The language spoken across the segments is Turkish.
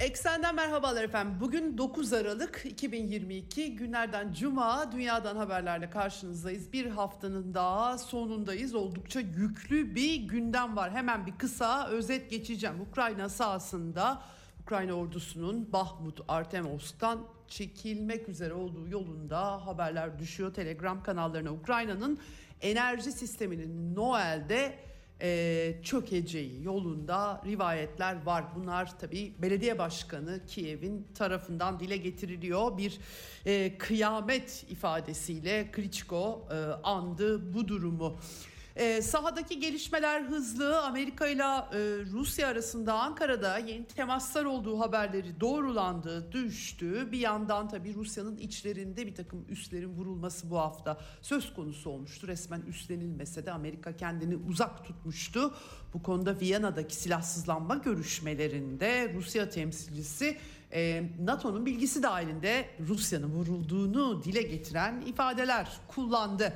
Eksenden merhabalar efendim. Bugün 9 Aralık 2022 günlerden Cuma dünyadan haberlerle karşınızdayız. Bir haftanın daha sonundayız. Oldukça yüklü bir gündem var. Hemen bir kısa özet geçeceğim. Ukrayna sahasında Ukrayna ordusunun Bahmut Artemovsk'tan çekilmek üzere olduğu yolunda haberler düşüyor Telegram kanallarına. Ukrayna'nın enerji sisteminin Noel'de e, çökeceği yolunda rivayetler var. Bunlar tabi belediye başkanı Kiev'in tarafından dile getiriliyor. Bir e, kıyamet ifadesiyle Klitschko e, andı bu durumu. E, sahadaki gelişmeler hızlı. Amerika ile Rusya arasında Ankara'da yeni temaslar olduğu haberleri doğrulandı, düştü. Bir yandan tabii Rusya'nın içlerinde bir takım üslerin vurulması bu hafta söz konusu olmuştu. Resmen üstlenilmese de Amerika kendini uzak tutmuştu. Bu konuda Viyana'daki silahsızlanma görüşmelerinde Rusya temsilcisi e, NATO'nun bilgisi dahilinde Rusya'nın vurulduğunu dile getiren ifadeler kullandı.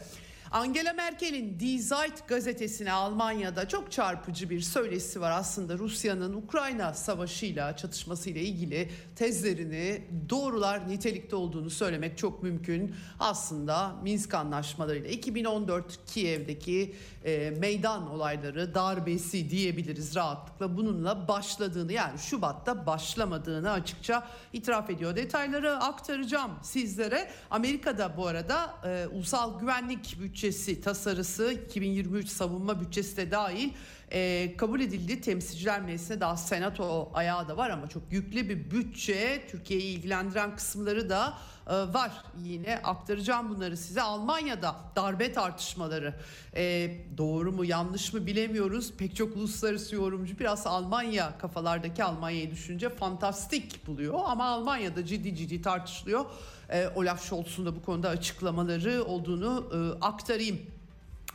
Angela Merkel'in Die Zeit gazetesine Almanya'da çok çarpıcı bir söyleşisi var aslında Rusya'nın Ukrayna savaşıyla çatışmasıyla ilgili tezlerini doğrular nitelikte olduğunu söylemek çok mümkün. Aslında Minsk anlaşmalarıyla 2014 Kiev'deki e, meydan olayları darbesi diyebiliriz rahatlıkla bununla başladığını yani Şubat'ta başlamadığını açıkça itiraf ediyor. Detayları aktaracağım sizlere. Amerika'da bu arada e, ulusal güvenlik bütçesi tasarısı 2023 savunma bütçesi de dahil e, kabul edildi. Temsilciler Meclisi'ne daha senato ayağı da var ama çok yüklü bir bütçe. Türkiye'yi ilgilendiren kısımları da var. Yine aktaracağım bunları size. Almanya'da darbe tartışmaları e, doğru mu yanlış mı bilemiyoruz. Pek çok uluslararası yorumcu biraz Almanya kafalardaki Almanya'yı düşünce fantastik buluyor. Ama Almanya'da ciddi ciddi tartışılıyor. E, Olaf Scholz'un da bu konuda açıklamaları olduğunu e, aktarayım.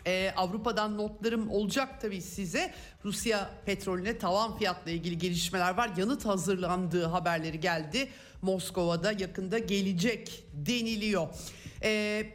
Ee, Avrupa'dan notlarım olacak tabii size. Rusya petrolüne tavan fiyatla ilgili gelişmeler var. Yanıt hazırlandığı haberleri geldi. Moskova'da yakında gelecek deniliyor. Ee,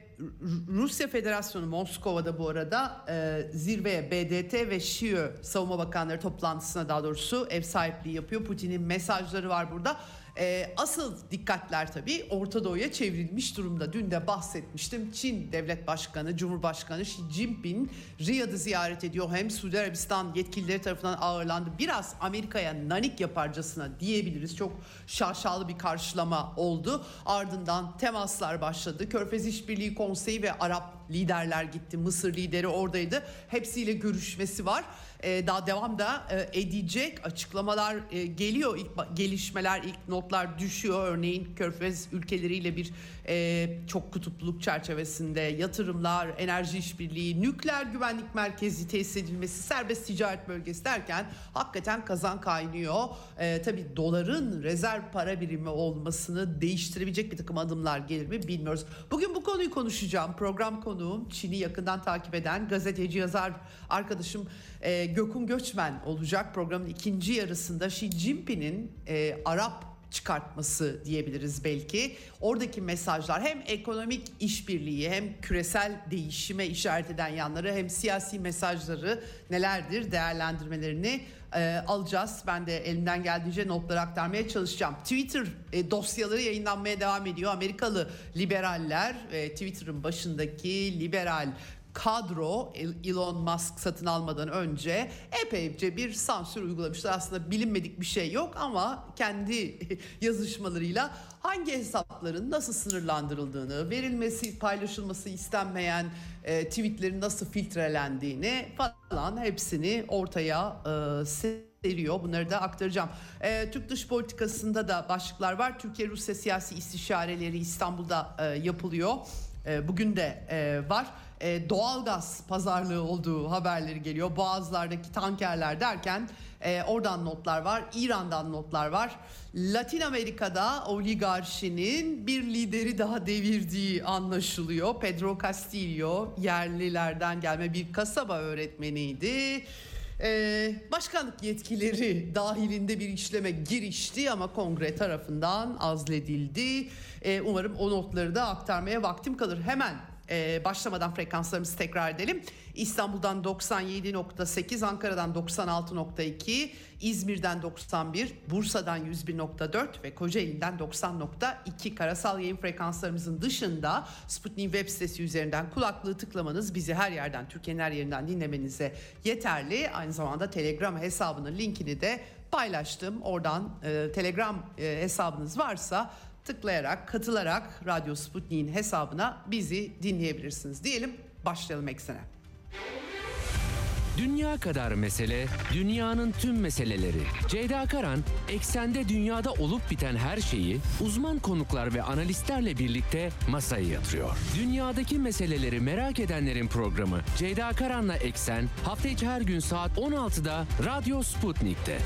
Rusya Federasyonu Moskova'da bu arada e, zirveye BDT ve ŞİÖ savunma bakanları toplantısına daha doğrusu ev sahipliği yapıyor. Putin'in mesajları var burada. E, asıl dikkatler tabii Orta Doğu'ya çevrilmiş durumda. Dün de bahsetmiştim. Çin Devlet Başkanı, Cumhurbaşkanı Xi Jinping Riyad'ı ziyaret ediyor. Hem Suudi Arabistan yetkilileri tarafından ağırlandı. Biraz Amerika'ya nanik yaparcasına diyebiliriz. Çok şaşalı bir karşılama oldu. Ardından temaslar başladı. Körfez İşbirliği Konseyi ve Arap liderler gitti. Mısır lideri oradaydı. Hepsiyle görüşmesi var. Ee, daha devam da e, edecek açıklamalar e, geliyor ilk gelişmeler ilk notlar düşüyor örneğin Körfez ülkeleriyle bir e, çok kutupluluk çerçevesinde yatırımlar enerji işbirliği nükleer güvenlik merkezi tesis edilmesi serbest ticaret bölgesi derken hakikaten kazan kaynıyor e, tabi doların rezerv para birimi olmasını değiştirebilecek bir takım adımlar gelir mi bilmiyoruz bugün bu konuyu konuşacağım program konuğum Çin'i yakından takip eden gazeteci yazar arkadaşım e, Gökün Göçmen olacak. Programın ikinci yarısında Xi Jinping'in e, Arap çıkartması diyebiliriz belki. Oradaki mesajlar hem ekonomik işbirliği hem küresel değişime işaret eden yanları hem siyasi mesajları nelerdir değerlendirmelerini e, alacağız. Ben de elimden geldiğince notları aktarmaya çalışacağım. Twitter e, dosyaları yayınlanmaya devam ediyor. Amerikalı liberaller e, Twitter'ın başındaki liberal kadro Elon Musk satın almadan önce epeyce bir sansür uygulamışlar. Aslında bilinmedik bir şey yok ama kendi yazışmalarıyla hangi hesapların nasıl sınırlandırıldığını, verilmesi, paylaşılması istenmeyen e, tweetlerin nasıl filtrelendiğini falan hepsini ortaya e, seriyor. Bunları da aktaracağım. E, Türk dış politikasında da başlıklar var. Türkiye-Rusya siyasi istişareleri İstanbul'da e, yapılıyor. E, bugün de e, var. E, doğalgaz pazarlığı olduğu haberleri geliyor. Boğazlardaki tankerler derken e, oradan notlar var. İran'dan notlar var. Latin Amerika'da oligarşinin bir lideri daha devirdiği anlaşılıyor. Pedro Castillo yerlilerden gelme bir kasaba öğretmeniydi. Ee, başkanlık yetkileri dahilinde bir işleme girişti ama kongre tarafından azledildi. Ee, umarım o notları da aktarmaya vaktim kalır. Hemen e, başlamadan frekanslarımızı tekrar edelim. İstanbul'dan 97.8, Ankara'dan 96.2, İzmir'den 91, Bursa'dan 101.4 ve Kocaeli'den 90.2 karasal yayın frekanslarımızın dışında Sputnik web sitesi üzerinden kulaklığı tıklamanız bizi her yerden, Türkiye'nin her yerinden dinlemenize yeterli. Aynı zamanda Telegram hesabının linkini de paylaştım. Oradan e, Telegram e, hesabınız varsa tıklayarak, katılarak Radyo Sputnik'in hesabına bizi dinleyebilirsiniz. Diyelim başlayalım eksene. Dünya kadar mesele, dünyanın tüm meseleleri. Ceyda Karan, eksende dünyada olup biten her şeyi uzman konuklar ve analistlerle birlikte masaya yatırıyor. Dünyadaki meseleleri merak edenlerin programı Ceyda Karan'la Eksen hafta içi her gün saat 16'da Radyo Sputnik'te.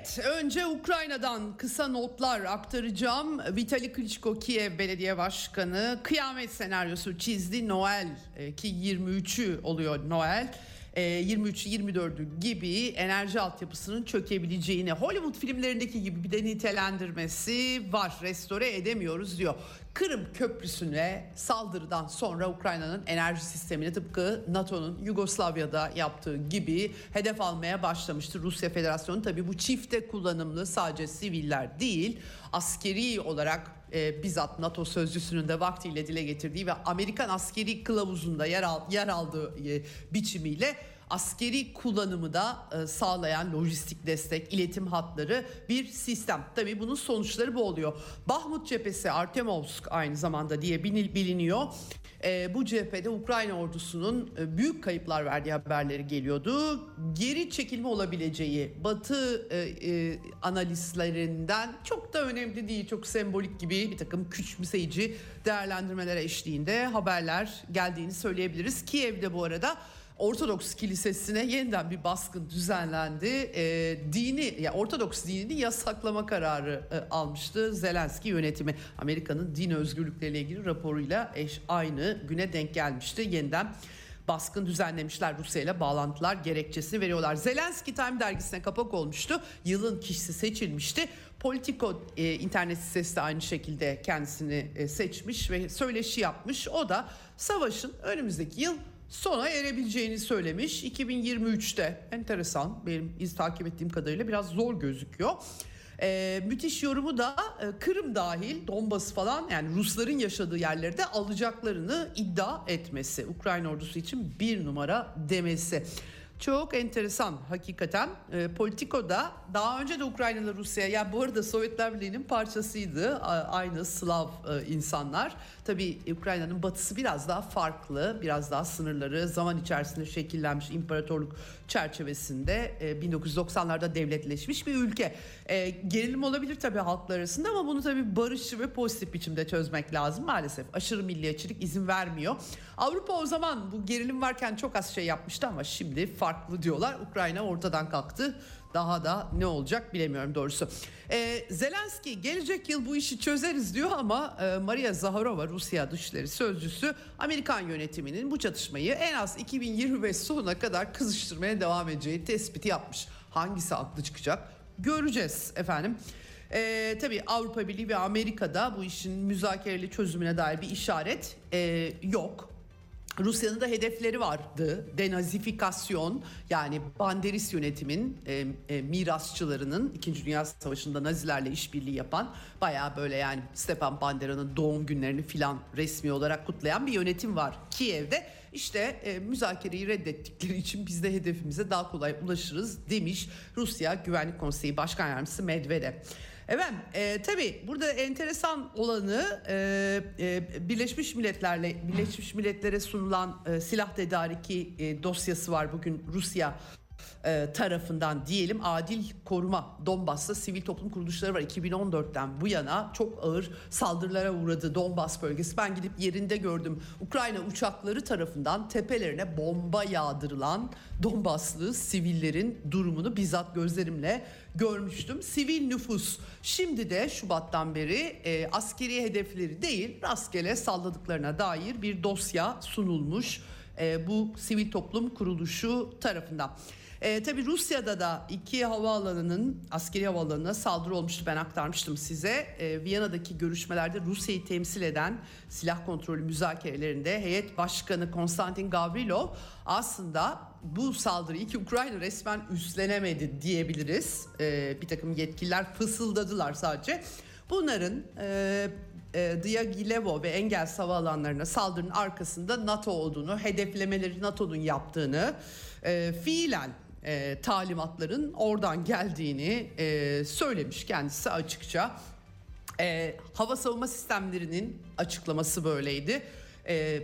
Evet, önce Ukrayna'dan kısa notlar aktaracağım. Vitali Klitschko Kiev Belediye Başkanı kıyamet senaryosu çizdi. Noel e, ki 23'ü oluyor Noel. 23-24'ü gibi enerji altyapısının çökebileceğini Hollywood filmlerindeki gibi bir de nitelendirmesi var. Restore edemiyoruz diyor. Kırım Köprüsü'ne saldırıdan sonra Ukrayna'nın enerji sistemini tıpkı NATO'nun Yugoslavya'da yaptığı gibi hedef almaya başlamıştı. Rusya Federasyonu tabii bu çifte kullanımlı sadece siviller değil askeri olarak e, bizzat NATO sözcüsünün de vaktiyle dile getirdiği ve Amerikan askeri kılavuzunda yer, al, yer aldığı e, biçimiyle askeri kullanımı da e, sağlayan lojistik destek, iletim hatları bir sistem. Tabii bunun sonuçları bu oluyor. Bahmut cephesi Artemovsk aynı zamanda diye biliniyor. E, bu cephede Ukrayna ordusunun e, büyük kayıplar verdiği haberleri geliyordu. Geri çekilme olabileceği Batı e, e, analistlerinden çok da önemli değil, çok sembolik gibi bir takım küçümseyici değerlendirmelere eşliğinde haberler geldiğini söyleyebiliriz. Kiev'de bu arada Ortodoks kilisesine yeniden bir baskın düzenlendi. E, dini, ya Ortodoks dinini yasaklama kararı e, almıştı Zelenski yönetimi. Amerika'nın din özgürlükleriyle ilgili raporuyla eş aynı güne denk gelmişti. Yeniden baskın düzenlemişler Rusya ile bağlantılar gerekçesini veriyorlar. Zelenski Time dergisine kapak olmuştu. Yılın kişisi seçilmişti. Politico e, internet sitesi de aynı şekilde kendisini e, seçmiş ve söyleşi yapmış. O da savaşın önümüzdeki yıl sona erebileceğini söylemiş. 2023'te enteresan benim iz takip ettiğim kadarıyla biraz zor gözüküyor. Ee, müthiş yorumu da e, Kırım dahil Donbas falan yani Rusların yaşadığı yerlerde alacaklarını iddia etmesi. Ukrayna ordusu için bir numara demesi. Çok enteresan hakikaten. E, Politiko'da daha önce de Ukrayna ile Rusya ya bu arada Sovyetler Birliği'nin parçasıydı. Aynı Slav e, insanlar. Tabii Ukrayna'nın batısı biraz daha farklı. Biraz daha sınırları zaman içerisinde şekillenmiş imparatorluk çerçevesinde e, 1990'larda devletleşmiş bir ülke. E, gerilim olabilir tabii halklar arasında ama bunu tabii barışçı ve pozitif biçimde çözmek lazım maalesef. Aşırı milliyetçilik izin vermiyor. Avrupa o zaman bu gerilim varken çok az şey yapmıştı ama şimdi farklı diyorlar. Ukrayna ortadan kalktı. Daha da ne olacak bilemiyorum doğrusu. Ee, Zelenski gelecek yıl bu işi çözeriz diyor ama e, Maria Zaharova Rusya Dışişleri Sözcüsü Amerikan yönetiminin bu çatışmayı en az 2025 sonuna kadar kızıştırmaya devam edeceği tespiti yapmış. Hangisi haklı çıkacak göreceğiz efendim. Ee, tabii Avrupa Birliği ve Amerika'da bu işin müzakereli çözümüne dair bir işaret e, yok. Rusya'nın da hedefleri vardı. Denazifikasyon yani Banderis yönetimin e, e, mirasçılarının 2. Dünya Savaşı'nda Nazilerle işbirliği yapan baya böyle yani Stepan Bandera'nın doğum günlerini filan resmi olarak kutlayan bir yönetim var Kiev'de. İşte e, müzakereyi reddettikleri için biz de hedefimize daha kolay ulaşırız demiş Rusya Güvenlik Konseyi Başkan Yardımcısı Medvedev. Evet, e, tabii burada enteresan olanı e, e, Birleşmiş Milletler'le Birleşmiş Milletler'e sunulan e, silah tedariki e, dosyası var bugün Rusya e, tarafından diyelim adil koruma Donbas'ta sivil toplum kuruluşları var 2014'ten bu yana çok ağır saldırılara uğradı Donbas bölgesi. Ben gidip yerinde gördüm. Ukrayna uçakları tarafından tepelerine bomba yağdırılan Donbaslı sivillerin durumunu bizzat gözlerimle görmüştüm. Sivil nüfus şimdi de Şubat'tan beri e, askeri hedefleri değil rastgele salladıklarına dair bir dosya sunulmuş e, bu sivil toplum kuruluşu tarafından. E, tabii Rusya'da da iki havaalanının askeri havaalanına saldırı olmuştu ben aktarmıştım size. E, Viyana'daki görüşmelerde Rusya'yı temsil eden silah kontrolü müzakerelerinde heyet başkanı Konstantin Gavrilov aslında bu saldırıyı ki Ukrayna resmen üstlenemedi diyebiliriz. E, bir takım yetkililer fısıldadılar sadece. Bunların e, e, Diaghilevo ve Engels havaalanlarına saldırının arkasında NATO olduğunu, hedeflemeleri NATO'nun yaptığını, e, fiilen e, talimatların oradan geldiğini e, söylemiş kendisi açıkça. E, hava savunma sistemlerinin açıklaması böyleydi. E,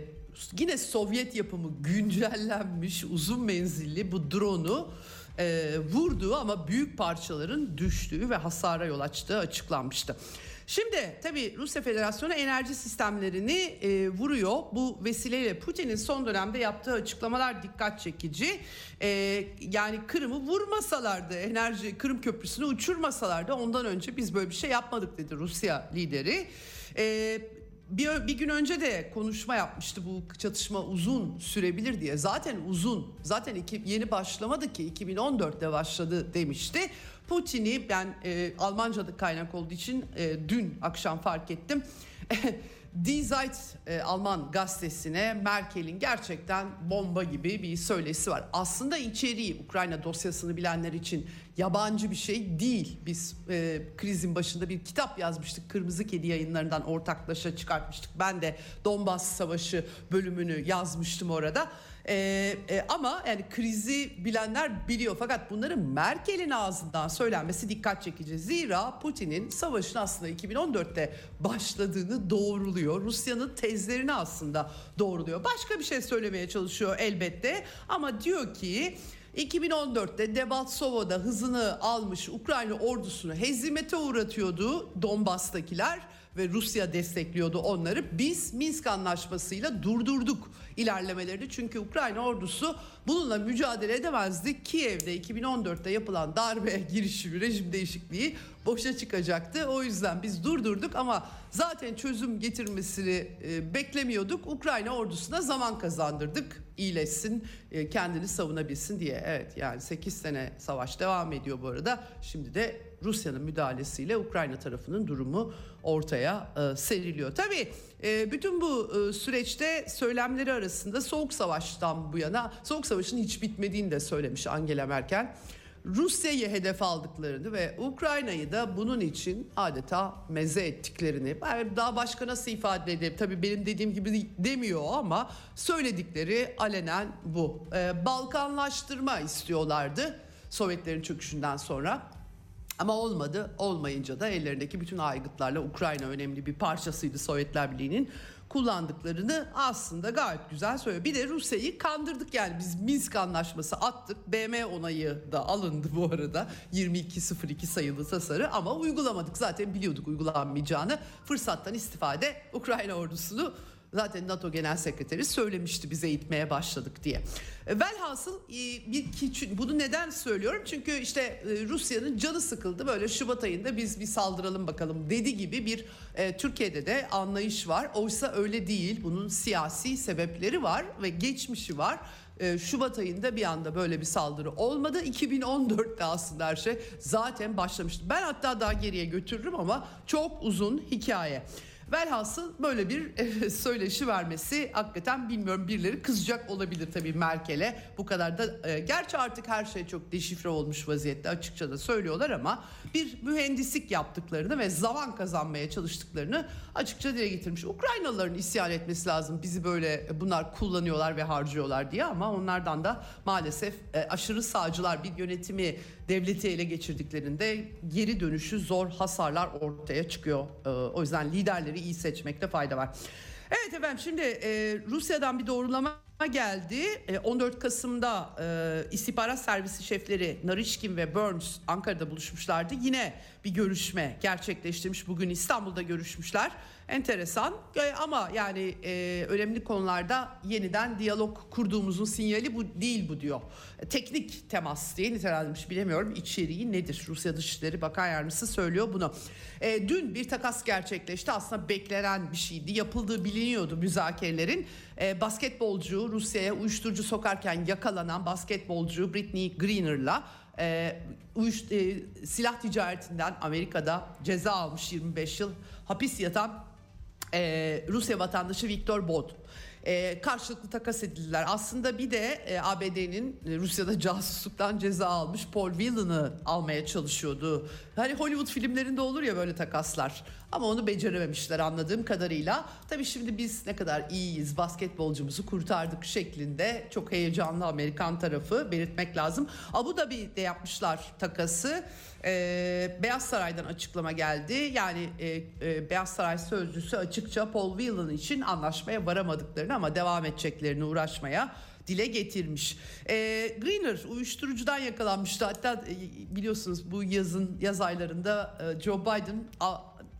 yine Sovyet yapımı güncellenmiş uzun menzilli bu drone'u e, vurduğu ama büyük parçaların düştüğü ve hasara yol açtığı açıklanmıştı. Şimdi tabii Rusya Federasyonu enerji sistemlerini e, vuruyor. Bu vesileyle Putin'in son dönemde yaptığı açıklamalar dikkat çekici. E, yani Kırım'ı vurmasalardı, enerji Kırım Köprüsü'nü uçurmasalardı ondan önce biz böyle bir şey yapmadık dedi Rusya lideri. E, bir, bir gün önce de konuşma yapmıştı bu çatışma uzun sürebilir diye. Zaten uzun. Zaten iki, yeni başlamadı ki 2014'te başladı demişti. Putin'i ben e, Almanca'da kaynak olduğu için e, dün akşam fark ettim. Die Zeit e, Alman gazetesine Merkel'in gerçekten bomba gibi bir söylesi var. Aslında içeriği Ukrayna dosyasını bilenler için yabancı bir şey değil. Biz e, krizin başında bir kitap yazmıştık. Kırmızı Kedi yayınlarından ortaklaşa çıkartmıştık. Ben de Donbas Savaşı bölümünü yazmıştım orada. Ee, e, ama yani krizi bilenler biliyor fakat bunların Merkel'in ağzından söylenmesi dikkat çekici. Zira Putin'in savaşın aslında 2014'te başladığını doğruluyor. Rusya'nın tezlerini aslında doğruluyor. Başka bir şey söylemeye çalışıyor elbette ama diyor ki 2014'te Debaltsovo'da hızını almış Ukrayna ordusunu hezimete uğratıyordu Donbas'takiler ve Rusya destekliyordu onları. Biz Minsk anlaşmasıyla durdurduk ilerlemelerini. Çünkü Ukrayna ordusu bununla mücadele edemezdi. Kiev'de 2014'te yapılan darbe girişimi, rejim değişikliği boşa çıkacaktı. O yüzden biz durdurduk ama zaten çözüm getirmesini e, beklemiyorduk. Ukrayna ordusuna zaman kazandırdık. İyileşsin, e, kendini savunabilsin diye. Evet yani 8 sene savaş devam ediyor bu arada. Şimdi de Rusya'nın müdahalesiyle Ukrayna tarafının durumu ortaya e, seriliyor. Tabii e, bütün bu e, süreçte söylemleri arasında Soğuk Savaş'tan bu yana Soğuk Savaş'ın hiç bitmediğini de söylemiş Angela Merkel. Rusya'yı hedef aldıklarını ve Ukrayna'yı da bunun için adeta meze ettiklerini daha başka nasıl ifade edeyim tabii benim dediğim gibi demiyor ama söyledikleri alenen bu. Ee, Balkanlaştırma istiyorlardı Sovyetlerin çöküşünden sonra. Ama olmadı. Olmayınca da ellerindeki bütün aygıtlarla Ukrayna önemli bir parçasıydı Sovyetler Birliği'nin kullandıklarını aslında gayet güzel söylüyor. Bir de Rusya'yı kandırdık yani biz Minsk anlaşması attık. BM onayı da alındı bu arada. 2202 sayılı tasarı ama uygulamadık. Zaten biliyorduk uygulanmayacağını. Fırsattan istifade Ukrayna ordusunu Zaten NATO Genel Sekreteri söylemişti bize itmeye başladık diye. E, velhasıl e, bir bunu neden söylüyorum? Çünkü işte e, Rusya'nın canı sıkıldı böyle Şubat ayında biz bir saldıralım bakalım dedi gibi bir Türkiye'de de anlayış var. Oysa öyle değil. Bunun siyasi sebepleri var ve geçmişi var. Şubat ayında bir anda böyle bir saldırı olmadı. 2014'te aslında her şey zaten başlamıştı. Ben hatta daha geriye götürürüm ama çok uzun hikaye. Velhasıl böyle bir e, söyleşi vermesi hakikaten bilmiyorum birileri kızacak olabilir tabii Merkel'e. Bu kadar da e, gerçi artık her şey çok deşifre olmuş vaziyette açıkça da söylüyorlar ama bir mühendislik yaptıklarını ve zaman kazanmaya çalıştıklarını açıkça dile getirmiş. Ukraynalıların isyan etmesi lazım bizi böyle bunlar kullanıyorlar ve harcıyorlar diye ama onlardan da maalesef e, aşırı sağcılar bir yönetimi devleti ele geçirdiklerinde geri dönüşü zor hasarlar ortaya çıkıyor. E, o yüzden liderleri iyi seçmekte fayda var. Evet efendim şimdi e, Rusya'dan bir doğrulama geldi. E, 14 Kasım'da e, istihbarat servisi şefleri Narişkin ve Burns Ankara'da buluşmuşlardı. Yine bir görüşme gerçekleştirmiş. Bugün İstanbul'da görüşmüşler. Enteresan E, ama yani e, önemli konularda yeniden diyalog kurduğumuzun sinyali bu değil bu diyor. E, teknik temas diye nitelendirmiş bilemiyorum içeriği nedir? Rusya Dışişleri Bakan Yardımcısı söylüyor bunu. E, dün bir takas gerçekleşti aslında beklenen bir şeydi yapıldığı biliniyordu müzakerelerin. E, basketbolcu Rusya'ya uyuşturucu sokarken yakalanan basketbolcu Britney Greener'la e, uyuş, e, silah ticaretinden Amerika'da ceza almış 25 yıl hapis yatan e, Rusya vatandaşı Viktor Bod e, karşılıklı takas edildiler. Aslında bir de e, ABD'nin e, Rusya'da casusluktan ceza almış Paul Whelan'ı almaya çalışıyordu. Hani Hollywood filmlerinde olur ya böyle takaslar. Ama onu becerememişler anladığım kadarıyla. Tabii şimdi biz ne kadar iyiyiz basketbolcumuzu kurtardık şeklinde çok heyecanlı Amerikan tarafı belirtmek lazım. Abu Dhabi'de yapmışlar takası. Ee, Beyaz Saray'dan açıklama geldi. Yani e, e, Beyaz Saray sözcüsü açıkça Paul Whelan için anlaşmaya varamadıklarını ama devam edeceklerini uğraşmaya dile getirmiş. E, Greener uyuşturucudan yakalanmıştı. Hatta e, biliyorsunuz bu yazın yaz aylarında e, Joe Biden a,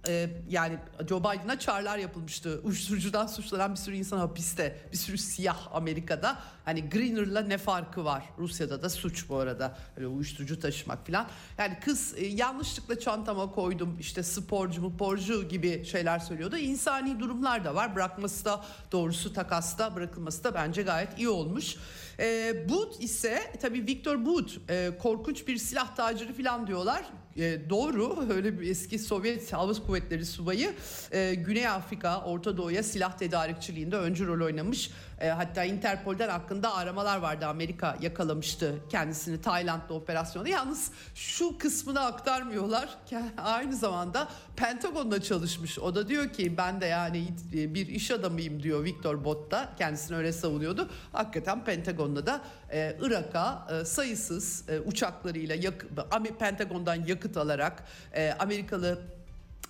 e, yani Joe Biden'a çağrılar yapılmıştı. Uyuşturucudan suçlanan bir sürü insan hapiste. Bir sürü siyah Amerika'da. Hani Greener'la ne farkı var? Rusya'da da suç bu arada. Öyle uyuşturucu taşımak falan. Yani kız e, yanlışlıkla çantama koydum işte sporcu mu porcu gibi şeyler söylüyordu. İnsani durumlar da var. Bırakması da doğrusu takasta bırakılması da bence gayet iyi olmuş. E, Boot ise tabii Victor Boot e, korkunç bir silah taciri falan diyorlar. E, doğru öyle bir eski Sovyet Hava Kuvvetleri subayı e, Güney Afrika, Orta Doğu'ya silah tedarikçiliğinde öncü rol oynamış. E, hatta Interpol'den hakkında aramalar vardı. Amerika yakalamıştı kendisini Tayland'da operasyonda. Yalnız şu kısmını aktarmıyorlar. Aynı zamanda Pentagon'da çalışmış. O da diyor ki ben de yani bir iş adamıyım diyor Victor Bott'ta. Kendisini öyle savunuyordu. Hakikaten Pentagon'da da e, Irak'a e, sayısız e, uçaklarıyla yak, Pentagon'dan yakıt alarak e, Amerikalı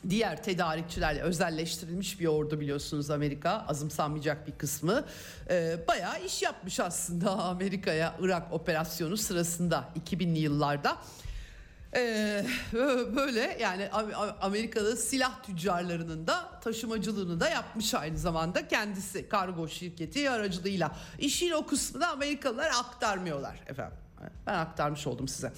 diğer tedarikçilerle özelleştirilmiş bir ordu biliyorsunuz Amerika azımsanmayacak bir kısmı ee, bayağı iş yapmış aslında Amerika'ya Irak operasyonu sırasında 2000'li yıllarda. Ee, böyle yani Amerikalı silah tüccarlarının da taşımacılığını da yapmış aynı zamanda kendisi kargo şirketi aracılığıyla. İşin o kısmını Amerikalılar aktarmıyorlar efendim. Ben aktarmış oldum size.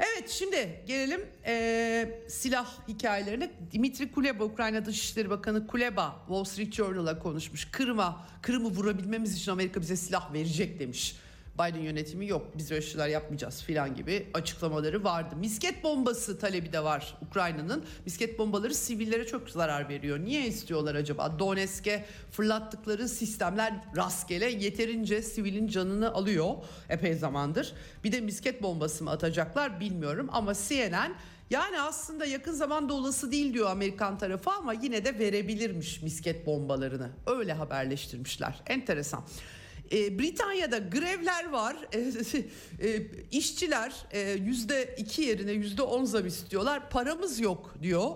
Evet şimdi gelelim e, silah hikayelerine. Dimitri Kuleba Ukrayna Dışişleri Bakanı Kuleba Wall Street Journal'a konuşmuş. Kırım'a, Kırım'ı vurabilmemiz için Amerika bize silah verecek demiş. Biden yönetimi yok biz öyle şeyler yapmayacağız filan gibi açıklamaları vardı. Misket bombası talebi de var Ukrayna'nın. Misket bombaları sivillere çok zarar veriyor. Niye istiyorlar acaba? Donetsk'e fırlattıkları sistemler rastgele yeterince sivilin canını alıyor epey zamandır. Bir de misket bombası mı atacaklar bilmiyorum ama CNN yani aslında yakın zamanda olası değil diyor Amerikan tarafı ama yine de verebilirmiş misket bombalarını. Öyle haberleştirmişler. Enteresan. E, Britanya'da grevler var. E, e, işçiler e, yüzde iki yerine yüzde on zam istiyorlar. Paramız yok diyor.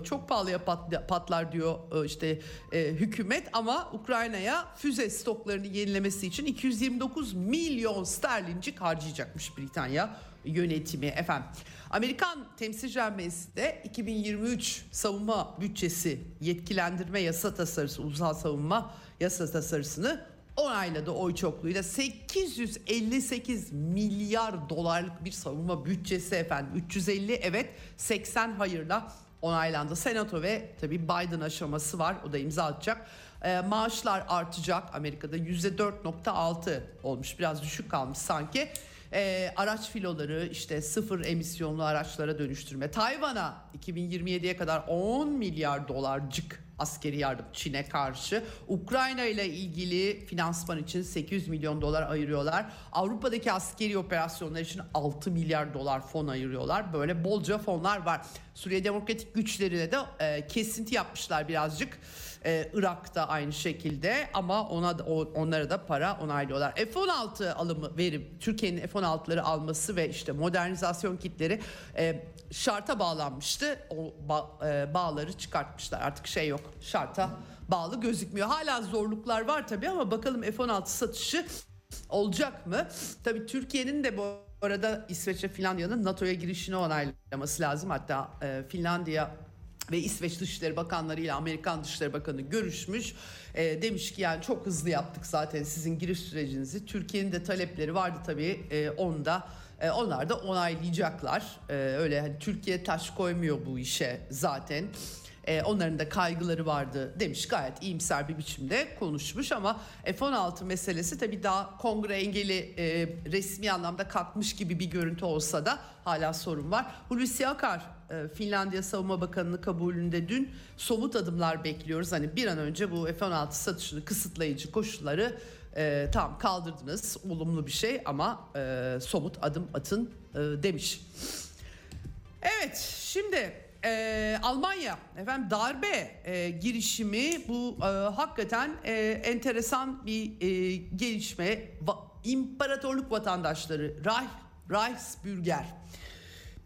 E, çok pahalıya pat, patlar diyor e, işte e, hükümet ama Ukrayna'ya füze stoklarını yenilemesi için 229 milyon sterlincik harcayacakmış Britanya yönetimi efendim. Amerikan Temsilciler Meclisi de 2023 savunma bütçesi yetkilendirme yasa tasarısı, ulusal savunma yasa tasarısını onayladı oy çokluğuyla 858 milyar dolarlık bir savunma bütçesi efendim 350 evet 80 hayırla onaylandı. Senato ve tabii Biden aşaması var o da imza atacak. E, maaşlar artacak Amerika'da %4.6 olmuş biraz düşük kalmış sanki. E, araç filoları işte sıfır emisyonlu araçlara dönüştürme. Tayvan'a 2027'ye kadar 10 milyar dolarcık askeri yardım Çin'e karşı. Ukrayna ile ilgili finansman için 800 milyon dolar ayırıyorlar. Avrupa'daki askeri operasyonlar için 6 milyar dolar fon ayırıyorlar. Böyle bolca fonlar var. Suriye Demokratik Güçlerine de e, kesinti yapmışlar birazcık. Ee, Irak'ta aynı şekilde ama ona da, onlara da para onaylıyorlar. F-16 alımı verim Türkiye'nin F-16'ları alması ve işte modernizasyon kitleri e, şarta bağlanmıştı. O ba, e, bağları çıkartmışlar. Artık şey yok. Şarta bağlı gözükmüyor. Hala zorluklar var tabii ama bakalım F-16 satışı olacak mı? Tabii Türkiye'nin de bu arada İsveç ve Finlandiya'nın NATO'ya girişini onaylaması lazım. Hatta e, Finlandiya ve İsveç Dışişleri Bakanları ile Amerikan Dışişleri Bakanı görüşmüş. E, demiş ki yani çok hızlı yaptık zaten sizin giriş sürecinizi. Türkiye'nin de talepleri vardı tabii e, onda. E, onlar da onaylayacaklar. E, öyle hani Türkiye taş koymuyor bu işe zaten. E, onların da kaygıları vardı demiş gayet iyimser bir biçimde konuşmuş ama F-16 meselesi tabii daha kongre engeli e, resmi anlamda kalkmış gibi bir görüntü olsa da hala sorun var. Hulusi Akar Finlandiya Savunma Bakanı'nın kabulünde dün somut adımlar bekliyoruz. Hani bir an önce bu F-16 satışını kısıtlayıcı koşulları e, tam kaldırdınız olumlu bir şey ama e, somut adım atın e, demiş. Evet şimdi e, Almanya efendim darbe e, girişimi bu e, hakikaten e, enteresan bir e, gelişme. Va, İmparatorluk vatandaşları Reich, Reichsbürger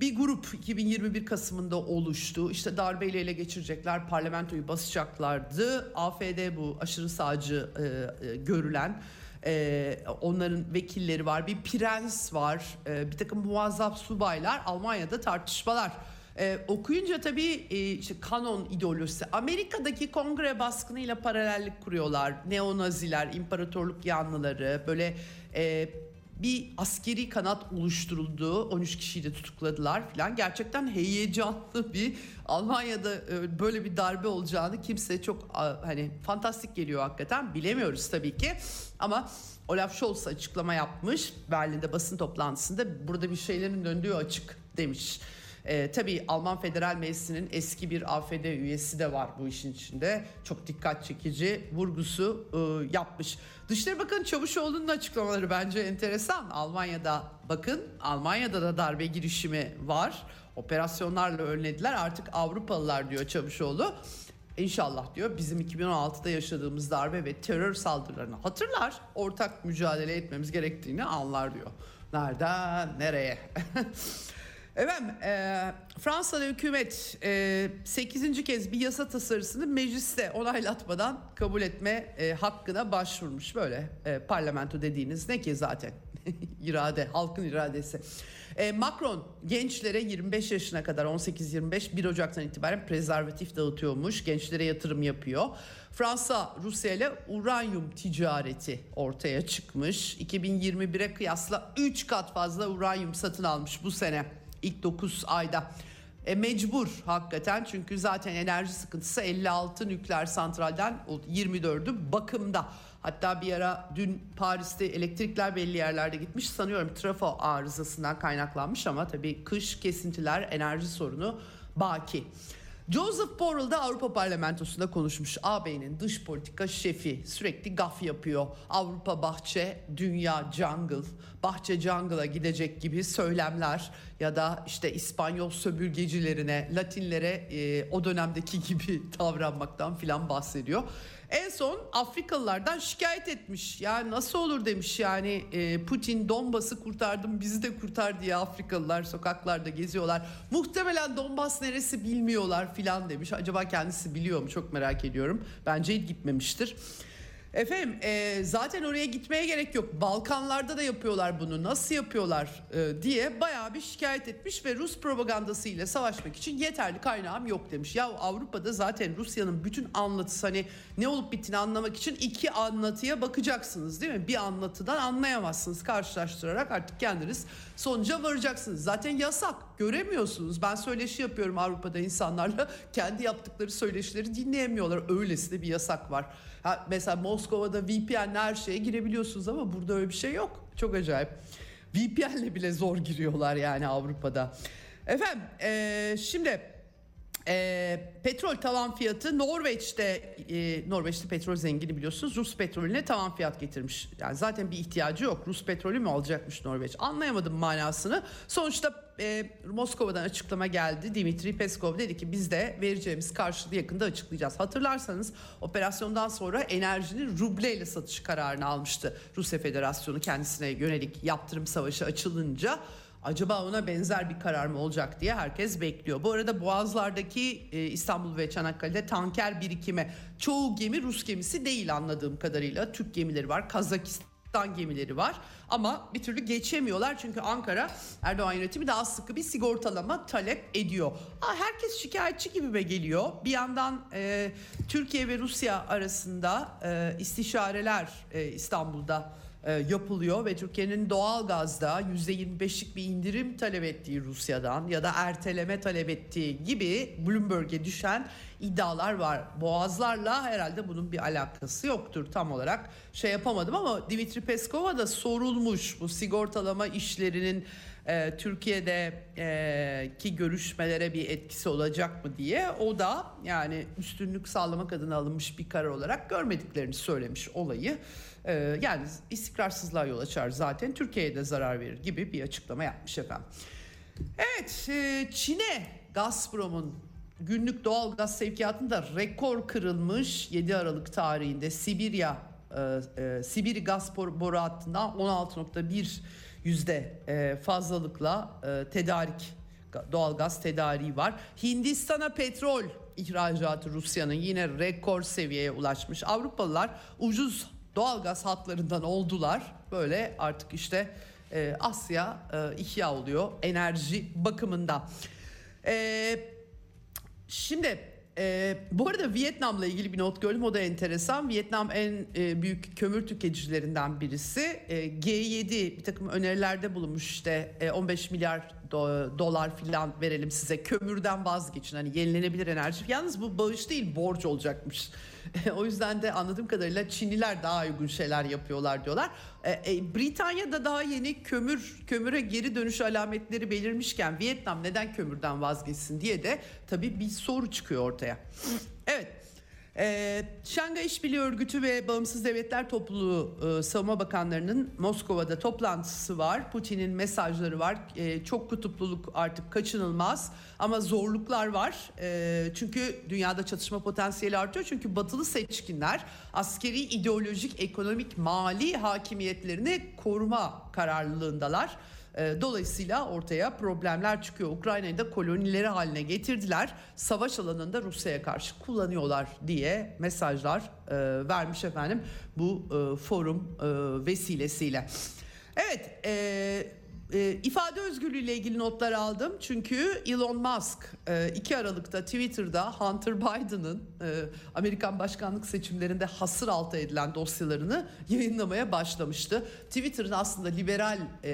bir grup 2021 Kasım'ında oluştu. İşte darbeyle ele geçirecekler, parlamentoyu basacaklardı. AFD bu aşırı sağcı e, e, görülen e, onların vekilleri var. Bir prens var, e, bir takım muazzaf subaylar. Almanya'da tartışmalar ee, okuyunca tabii e, işte kanon ideolojisi Amerika'daki kongre baskınıyla paralellik kuruyorlar. Neonaziler, imparatorluk yanlıları böyle e, bir askeri kanat oluşturuldu. 13 kişiyi de tutukladılar filan. Gerçekten heyecanlı bir Almanya'da e, böyle bir darbe olacağını kimse çok hani fantastik geliyor hakikaten. Bilemiyoruz tabii ki. Ama Olaf Scholz açıklama yapmış Berlin'de basın toplantısında burada bir şeylerin döndüğü açık demiş. E, tabii Alman Federal Meclisi'nin eski bir AFD üyesi de var bu işin içinde. Çok dikkat çekici vurgusu e, yapmış. Dışişleri Bakanı Çavuşoğlu'nun açıklamaları bence enteresan. Almanya'da bakın Almanya'da da darbe girişimi var. Operasyonlarla önlediler. Artık Avrupalılar diyor Çavuşoğlu. İnşallah diyor bizim 2016'da yaşadığımız darbe ve terör saldırılarını hatırlar. Ortak mücadele etmemiz gerektiğini anlar diyor. Nereden nereye? Efendim e, Fransa'da hükümet e, 8. kez bir yasa tasarısını mecliste onaylatmadan kabul etme e, hakkına başvurmuş. Böyle e, parlamento dediğiniz ne ki zaten irade halkın iradesi. E, Macron gençlere 25 yaşına kadar 18-25 1 Ocak'tan itibaren prezervatif dağıtıyormuş. Gençlere yatırım yapıyor. Fransa Rusya ile uranyum ticareti ortaya çıkmış. 2021'e kıyasla 3 kat fazla uranyum satın almış bu sene ilk 9 ayda. E, mecbur hakikaten çünkü zaten enerji sıkıntısı 56 nükleer santralden 24'ü bakımda. Hatta bir ara dün Paris'te elektrikler belli yerlerde gitmiş sanıyorum trafo arızasından kaynaklanmış ama tabii kış kesintiler enerji sorunu baki. Joseph Borrell da Avrupa Parlamentosu'nda konuşmuş. AB'nin dış politika şefi sürekli gaf yapıyor. Avrupa bahçe, dünya jungle. Bahçe jungle'a gidecek gibi söylemler ya da işte İspanyol sömürgecilerine, Latinlere e, o dönemdeki gibi davranmaktan filan bahsediyor. En son Afrikalılardan şikayet etmiş. Ya nasıl olur demiş yani e, Putin Donbas'ı kurtardım bizi de kurtar diye Afrikalılar sokaklarda geziyorlar. Muhtemelen Donbas neresi bilmiyorlar filan demiş. Acaba kendisi biliyor mu çok merak ediyorum. Bence gitmemiştir. Efendim e, zaten oraya gitmeye gerek yok. Balkanlarda da yapıyorlar bunu. Nasıl yapıyorlar e, diye bayağı bir şikayet etmiş ve Rus propagandası ile savaşmak için yeterli kaynağım yok demiş. Ya Avrupa'da zaten Rusya'nın bütün anlatısı hani ne olup bittiğini anlamak için iki anlatıya bakacaksınız değil mi? Bir anlatıdan anlayamazsınız. Karşılaştırarak artık kendiniz sonuca varacaksınız. Zaten yasak. Göremiyorsunuz. Ben söyleşi yapıyorum Avrupa'da insanlarla. Kendi yaptıkları söyleşileri dinleyemiyorlar. Öylesine bir yasak var. Ha, mesela Moskova'da VPN'le her şeye girebiliyorsunuz ama burada öyle bir şey yok. Çok acayip. VPN'le bile zor giriyorlar yani Avrupa'da. Efendim ee, şimdi e, petrol tavan fiyatı Norveç'te e, Norveç'te petrol zengini biliyorsunuz Rus petrolüne tavan fiyat getirmiş. Yani zaten bir ihtiyacı yok. Rus petrolü mü alacakmış Norveç? Anlayamadım manasını. Sonuçta e, Moskova'dan açıklama geldi. Dimitri Peskov dedi ki biz de vereceğimiz karşılığı yakında açıklayacağız. Hatırlarsanız operasyondan sonra enerjinin rubleyle satış kararını almıştı. Rusya Federasyonu kendisine yönelik yaptırım savaşı açılınca Acaba ona benzer bir karar mı olacak diye herkes bekliyor. Bu arada Boğazlar'daki e, İstanbul ve Çanakkale'de tanker birikimi çoğu gemi Rus gemisi değil anladığım kadarıyla. Türk gemileri var, Kazakistan gemileri var ama bir türlü geçemiyorlar çünkü Ankara Erdoğan yönetimi daha sıkı bir sigortalama talep ediyor. Ha, herkes şikayetçi gibi geliyor. Bir yandan e, Türkiye ve Rusya arasında e, istişareler e, İstanbul'da e, yapılıyor ve Türkiye'nin doğal gazda %25'lik bir indirim talep ettiği Rusya'dan ya da erteleme talep ettiği gibi Bloomberg'e düşen iddialar var. Boğazlarla herhalde bunun bir alakası yoktur tam olarak şey yapamadım ama Dimitri Peskov'a da sorulmuş bu sigortalama işlerinin e, Türkiye'de e, görüşmelere bir etkisi olacak mı diye o da yani üstünlük sağlamak adına alınmış bir karar olarak görmediklerini söylemiş olayı. Ee, yani istikrarsızlığa yol açar zaten Türkiye'ye de zarar verir gibi bir açıklama yapmış efendim. Evet e, Çin'e Gazprom'un günlük doğal gaz sevkiyatında rekor kırılmış 7 Aralık tarihinde Sibirya e, e, Sibiri gaz boru hattından 16.1 yüzde e, fazlalıkla e, tedarik doğal gaz tedariği var. Hindistan'a petrol ihracatı Rusya'nın yine rekor seviyeye ulaşmış. Avrupalılar ucuz doğalgaz hatlarından oldular. Böyle artık işte e, Asya e, ihya oluyor enerji bakımında. Şimdi e, bu arada Vietnam'la ilgili bir not gördüm o da enteresan. Vietnam en e, büyük kömür tüketicilerinden birisi. E, G7 bir takım önerilerde bulunmuş işte e, 15 milyar do, dolar filan verelim size kömürden vazgeçin. Hani yenilenebilir enerji. Yalnız bu bağış değil borç olacakmış. o yüzden de anladığım kadarıyla Çinliler daha uygun şeyler yapıyorlar diyorlar. E, e, Britanya'da daha yeni kömür kömüre geri dönüş alametleri belirmişken Vietnam neden kömürden vazgeçsin diye de tabii bir soru çıkıyor ortaya. Evet. Ee, Şangay İşbirliği Örgütü ve Bağımsız Devletler Topluluğu e, Savunma Bakanlarının Moskova'da toplantısı var. Putin'in mesajları var. E, çok kutupluluk artık kaçınılmaz ama zorluklar var. E, çünkü dünyada çatışma potansiyeli artıyor. Çünkü batılı seçkinler askeri, ideolojik, ekonomik, mali hakimiyetlerini koruma kararlılığındalar. Ee, dolayısıyla ortaya problemler çıkıyor. Ukrayna'yı da kolonileri haline getirdiler. Savaş alanında Rusya'ya karşı kullanıyorlar diye mesajlar e, vermiş efendim bu e, forum e, vesilesiyle. Evet, e, ifade özgürlüğü ile ilgili notlar aldım. Çünkü Elon Musk e, 2 Aralık'ta Twitter'da Hunter Biden'ın e, Amerikan başkanlık seçimlerinde hasır altı edilen dosyalarını yayınlamaya başlamıştı. Twitter'ın aslında liberaller e,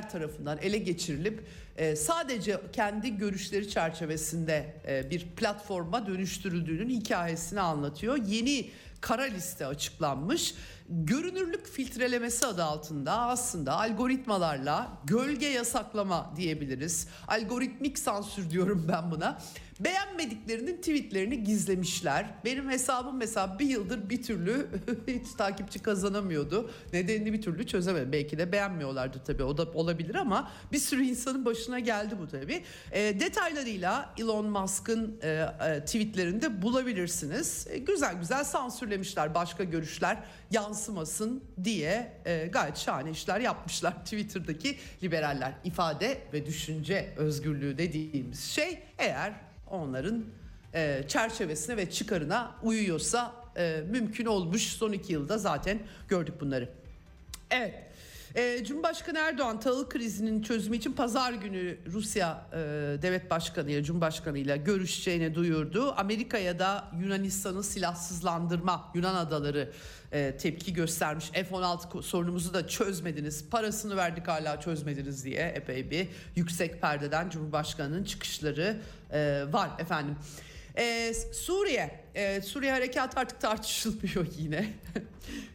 e, tarafından ele geçirilip e, sadece kendi görüşleri çerçevesinde e, bir platforma dönüştürüldüğünün hikayesini anlatıyor. Yeni kara liste açıklanmış görünürlük filtrelemesi adı altında aslında algoritmalarla gölge yasaklama diyebiliriz. Algoritmik sansür diyorum ben buna. Beğenmediklerinin tweetlerini gizlemişler. Benim hesabım mesela bir yıldır bir türlü hiç takipçi kazanamıyordu. Nedenini bir türlü çözemedim. Belki de beğenmiyorlardı tabii o da olabilir ama bir sürü insanın başına geldi bu tabii. E, detaylarıyla Elon Musk'ın e, e, tweetlerinde bulabilirsiniz. E, güzel güzel sansürlemişler başka görüşler yansımasın diye e, gayet şahane işler yapmışlar Twitter'daki liberaller. ifade ve düşünce özgürlüğü dediğimiz şey eğer onların e, çerçevesine ve çıkarına uyuyorsa e, mümkün olmuş. Son iki yılda zaten gördük bunları. Evet. E, Cumhurbaşkanı Erdoğan tahıl krizinin çözümü için pazar günü Rusya e, devlet başkanı ile Cumhurbaşkanı görüşeceğini duyurdu. Amerika'ya da Yunanistan'ı silahsızlandırma Yunan adaları e, tepki göstermiş. F-16 sorunumuzu da çözmediniz, parasını verdik hala çözmediniz diye epey bir yüksek perdeden Cumhurbaşkanı'nın çıkışları e, var efendim. Ee, Suriye, ee, Suriye harekat artık tartışılmıyor yine.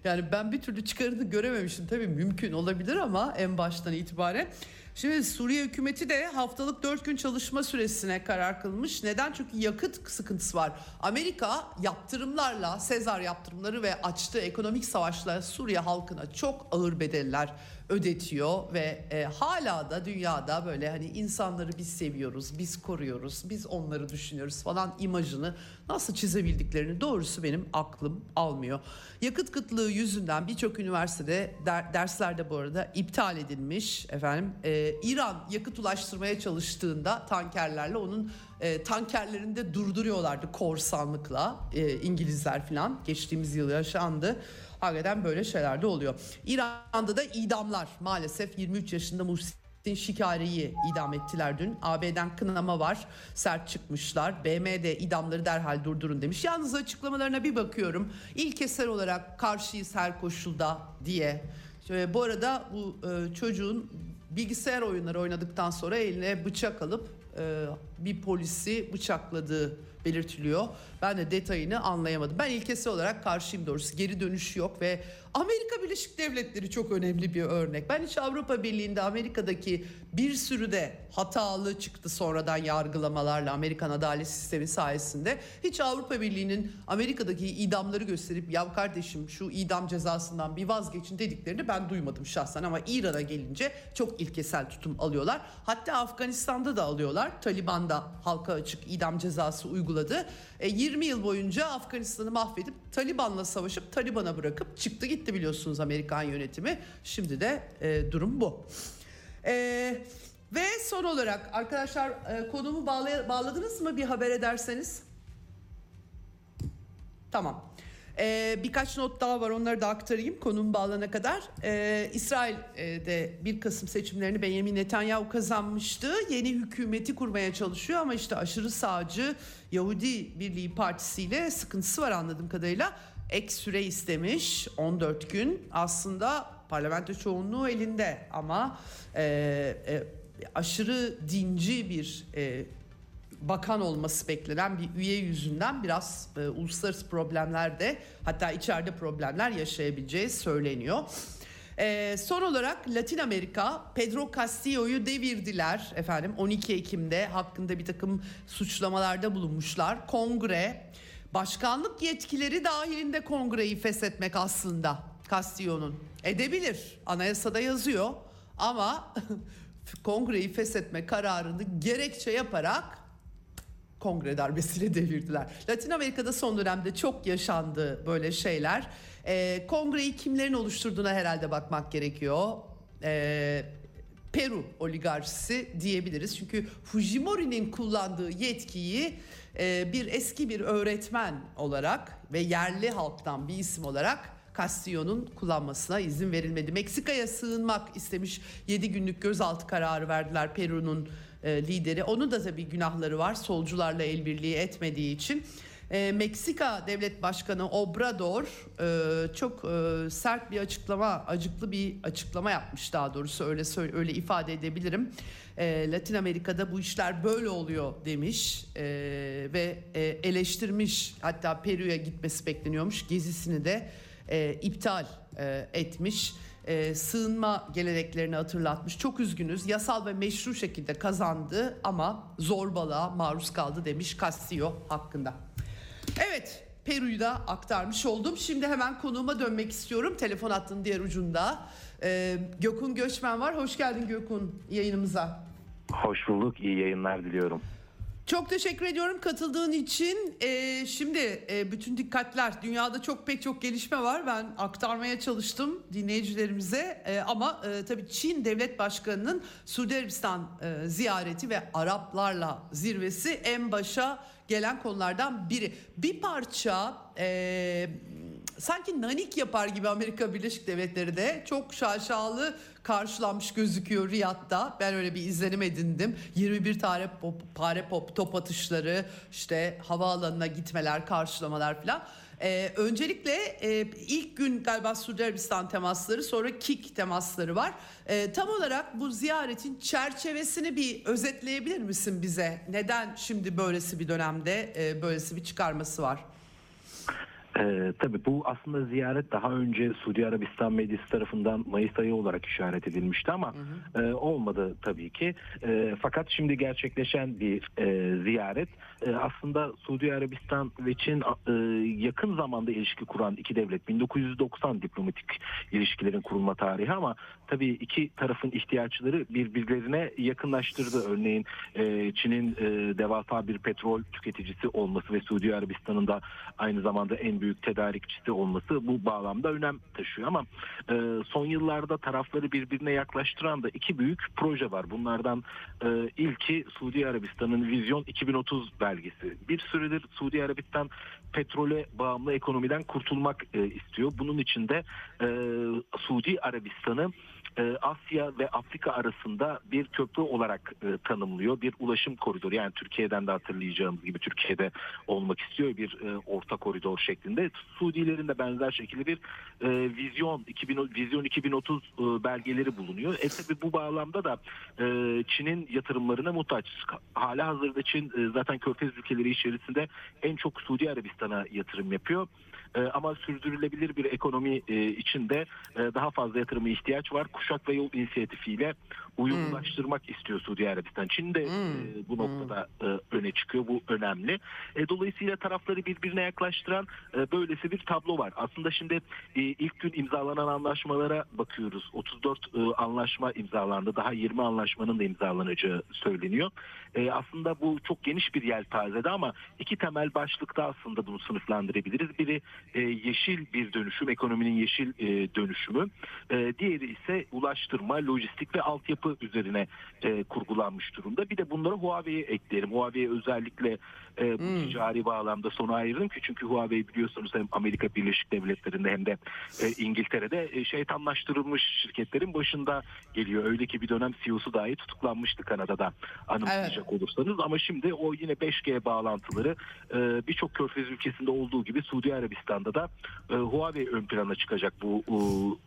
yani ben bir türlü çıkarını görememiştim. Tabii mümkün olabilir ama en baştan itibaren. Şimdi Suriye hükümeti de haftalık 4 gün çalışma süresine karar kılmış. Neden? Çünkü yakıt sıkıntısı var. Amerika yaptırımlarla, Sezar yaptırımları ve açtığı ekonomik savaşla Suriye halkına çok ağır bedeller ödetiyor ve e, hala da dünyada böyle hani insanları biz seviyoruz, biz koruyoruz, biz onları düşünüyoruz falan imajını nasıl çizebildiklerini doğrusu benim aklım almıyor. Yakıt kıtlığı yüzünden birçok üniversitede der, derslerde bu arada iptal edilmiş efendim. E, İran yakıt ulaştırmaya çalıştığında tankerlerle onun e, tankerlerini de durduruyorlardı korsanlıkla e, İngilizler falan geçtiğimiz yıl yaşandı. Hakikaten böyle şeyler de oluyor. İran'da da idamlar maalesef 23 yaşında Muhsin Şikari'yi idam ettiler dün. AB'den kınama var. Sert çıkmışlar. BMD idamları derhal durdurun demiş. Yalnız açıklamalarına bir bakıyorum. İlkesel olarak karşıyız her koşulda diye. Şöyle, bu arada bu e, çocuğun bilgisayar oyunları oynadıktan sonra eline bıçak alıp e, bir polisi bıçakladığı belirtiliyor. Ben de detayını anlayamadım. Ben ilkesi olarak karşıyım doğrusu. Geri dönüş yok ve Amerika Birleşik Devletleri çok önemli bir örnek. Ben hiç Avrupa Birliği'nde Amerika'daki bir sürü de hatalı çıktı sonradan yargılamalarla Amerikan adalet sistemi sayesinde. Hiç Avrupa Birliği'nin Amerika'daki idamları gösterip ya kardeşim şu idam cezasından bir vazgeçin dediklerini ben duymadım şahsen ama İran'a gelince çok ilkesel tutum alıyorlar. Hatta Afganistan'da da alıyorlar. Taliban da halka açık idam cezası uyguladı. E, 20 yıl boyunca Afganistan'ı mahvedip Taliban'la savaşıp Taliban'a bırakıp çıktı gitti biliyorsunuz Amerikan yönetimi. Şimdi de e, durum bu. E, ve son olarak arkadaşlar e, konumu bağlay- bağladınız mı bir haber ederseniz? Tamam. Ee, birkaç not daha var onları da aktarayım konum bağlana kadar. Ee, İsrail'de 1 Kasım seçimlerini Benjamin Netanyahu kazanmıştı. Yeni hükümeti kurmaya çalışıyor ama işte aşırı sağcı Yahudi Birliği Partisi ile sıkıntısı var anladığım kadarıyla. Ek süre istemiş 14 gün aslında parlamento çoğunluğu elinde ama e, e, aşırı dinci bir e, bakan olması beklenen bir üye yüzünden biraz e, uluslararası problemler de hatta içeride problemler yaşayabileceği söyleniyor. E, son olarak Latin Amerika Pedro Castillo'yu devirdiler efendim 12 Ekim'de hakkında bir takım suçlamalarda bulunmuşlar. Kongre başkanlık yetkileri dahilinde kongreyi feshetmek aslında Castillo'nun edebilir anayasada yazıyor ama kongreyi feshetme kararını gerekçe yaparak kongre darbesiyle devirdiler. Latin Amerika'da son dönemde çok yaşandı böyle şeyler. Ee, kongreyi kimlerin oluşturduğuna herhalde bakmak gerekiyor. Ee, Peru oligarşisi diyebiliriz. Çünkü Fujimori'nin kullandığı yetkiyi e, bir eski bir öğretmen olarak ve yerli halktan bir isim olarak Castillo'nun kullanmasına izin verilmedi. Meksika'ya sığınmak istemiş 7 günlük gözaltı kararı verdiler Peru'nun e, lideri. Onun da tabii günahları var solcularla el birliği etmediği için. E, Meksika Devlet Başkanı Obrador e, çok e, sert bir açıklama, acıklı bir açıklama yapmış daha doğrusu öyle öyle ifade edebilirim. E, Latin Amerika'da bu işler böyle oluyor demiş e, ve e, eleştirmiş hatta Peru'ya gitmesi bekleniyormuş gezisini de e, iptal e, etmiş e, sığınma geleneklerini hatırlatmış. Çok üzgünüz. Yasal ve meşru şekilde kazandı ama zorbalığa maruz kaldı demiş Castillo hakkında. Evet, Peru'yu da aktarmış oldum. Şimdi hemen konuğuma dönmek istiyorum. Telefon hattının diğer ucunda. E, Gökün Göçmen var. Hoş geldin Gökün yayınımıza. Hoş bulduk. İyi yayınlar diliyorum. Çok teşekkür ediyorum katıldığın için. Ee, şimdi e, bütün dikkatler dünyada çok pek çok gelişme var. Ben aktarmaya çalıştım dinleyicilerimize. E, ama e, tabii Çin Devlet Başkanı'nın Suudi Arabistan e, ziyareti ve Araplarla zirvesi en başa gelen konulardan biri. Bir parça e, sanki nanik yapar gibi Amerika Birleşik Devletleri de çok şaşalı karşılanmış gözüküyor Riyad'da. Ben öyle bir izlenim edindim. 21 tane pop, pare pop top atışları, işte havaalanına gitmeler, karşılamalar falan. Ee, öncelikle e, ilk gün galiba Suudi Arabistan temasları sonra KİK temasları var. Ee, tam olarak bu ziyaretin çerçevesini bir özetleyebilir misin bize? Neden şimdi böylesi bir dönemde e, böylesi bir çıkarması var? Ee, tabii bu aslında ziyaret daha önce Suudi Arabistan medyası tarafından Mayıs ayı olarak işaret edilmişti ama e, olmadı tabii ki. E, fakat şimdi gerçekleşen bir e, ziyaret e, aslında Suudi Arabistan ve Çin e, yakın zamanda ilişki kuran iki devlet 1990 diplomatik ilişkilerin kurulma tarihi ama tabii iki tarafın ihtiyaçları birbirlerine yakınlaştırdı. Örneğin e, Çin'in e, devasa bir petrol tüketicisi olması ve Suudi Arabistan'ın da aynı zamanda en büyük tedarikçisi olması bu bağlamda önem taşıyor ama e, son yıllarda tarafları birbirine yaklaştıran da iki büyük proje var. Bunlardan e, ilki Suudi Arabistan'ın Vizyon 2030 belgesi. Bir süredir Suudi Arabistan petrole bağımlı ekonomiden kurtulmak e, istiyor. Bunun için de e, Suudi Arabistan'ı Asya ve Afrika arasında bir köprü olarak e, tanımlıyor. Bir ulaşım koridoru yani Türkiye'den de hatırlayacağımız gibi Türkiye'de olmak istiyor bir e, orta koridor şeklinde. Suudilerin de benzer şekilde bir e, vizyon 2000 vizyon 2030 e, belgeleri bulunuyor. E tabi bu bağlamda da e, Çin'in yatırımlarına muhtaç. Hala hazırda Çin e, zaten Körfez ülkeleri içerisinde en çok Suudi Arabistan'a yatırım yapıyor. E, ama sürdürülebilir bir ekonomi e, içinde e, daha fazla yatırıma ihtiyaç var. Kuşak ve yol inisiyatifiyle uyumlaştırmak istiyor Suudi Arabistan. Çin de e, bu noktada e, öne çıkıyor. Bu önemli. E, dolayısıyla tarafları birbirine yaklaştıran e, böylesi bir tablo var. Aslında şimdi e, ilk gün imzalanan anlaşmalara bakıyoruz. 34 e, anlaşma imzalandı. Daha 20 anlaşmanın da imzalanacağı söyleniyor. E, aslında bu çok geniş bir yelpazede ama iki temel başlıkta aslında bunu sınıflandırabiliriz. Biri e, yeşil bir dönüşüm, ekonominin yeşil e, dönüşümü. E, diğeri ise ulaştırma, lojistik ve altyapı üzerine e, kurgulanmış durumda. Bir de bunları Huawei'ye ekleyelim. Huawei'ye özellikle e, bu ticari bağlamda sona ayırdım ki çünkü Huawei biliyorsunuz hem Amerika Birleşik Devletleri'nde hem de e, İngiltere'de e, şeytanlaştırılmış şirketlerin başında geliyor. Öyle ki bir dönem CEO'su dahi tutuklanmıştı Kanada'da anımsayacak olursanız ama şimdi o yine 5G bağlantıları e, birçok körfez ülkesinde olduğu gibi Suudi Arabistan'da da e, Huawei ön plana çıkacak bu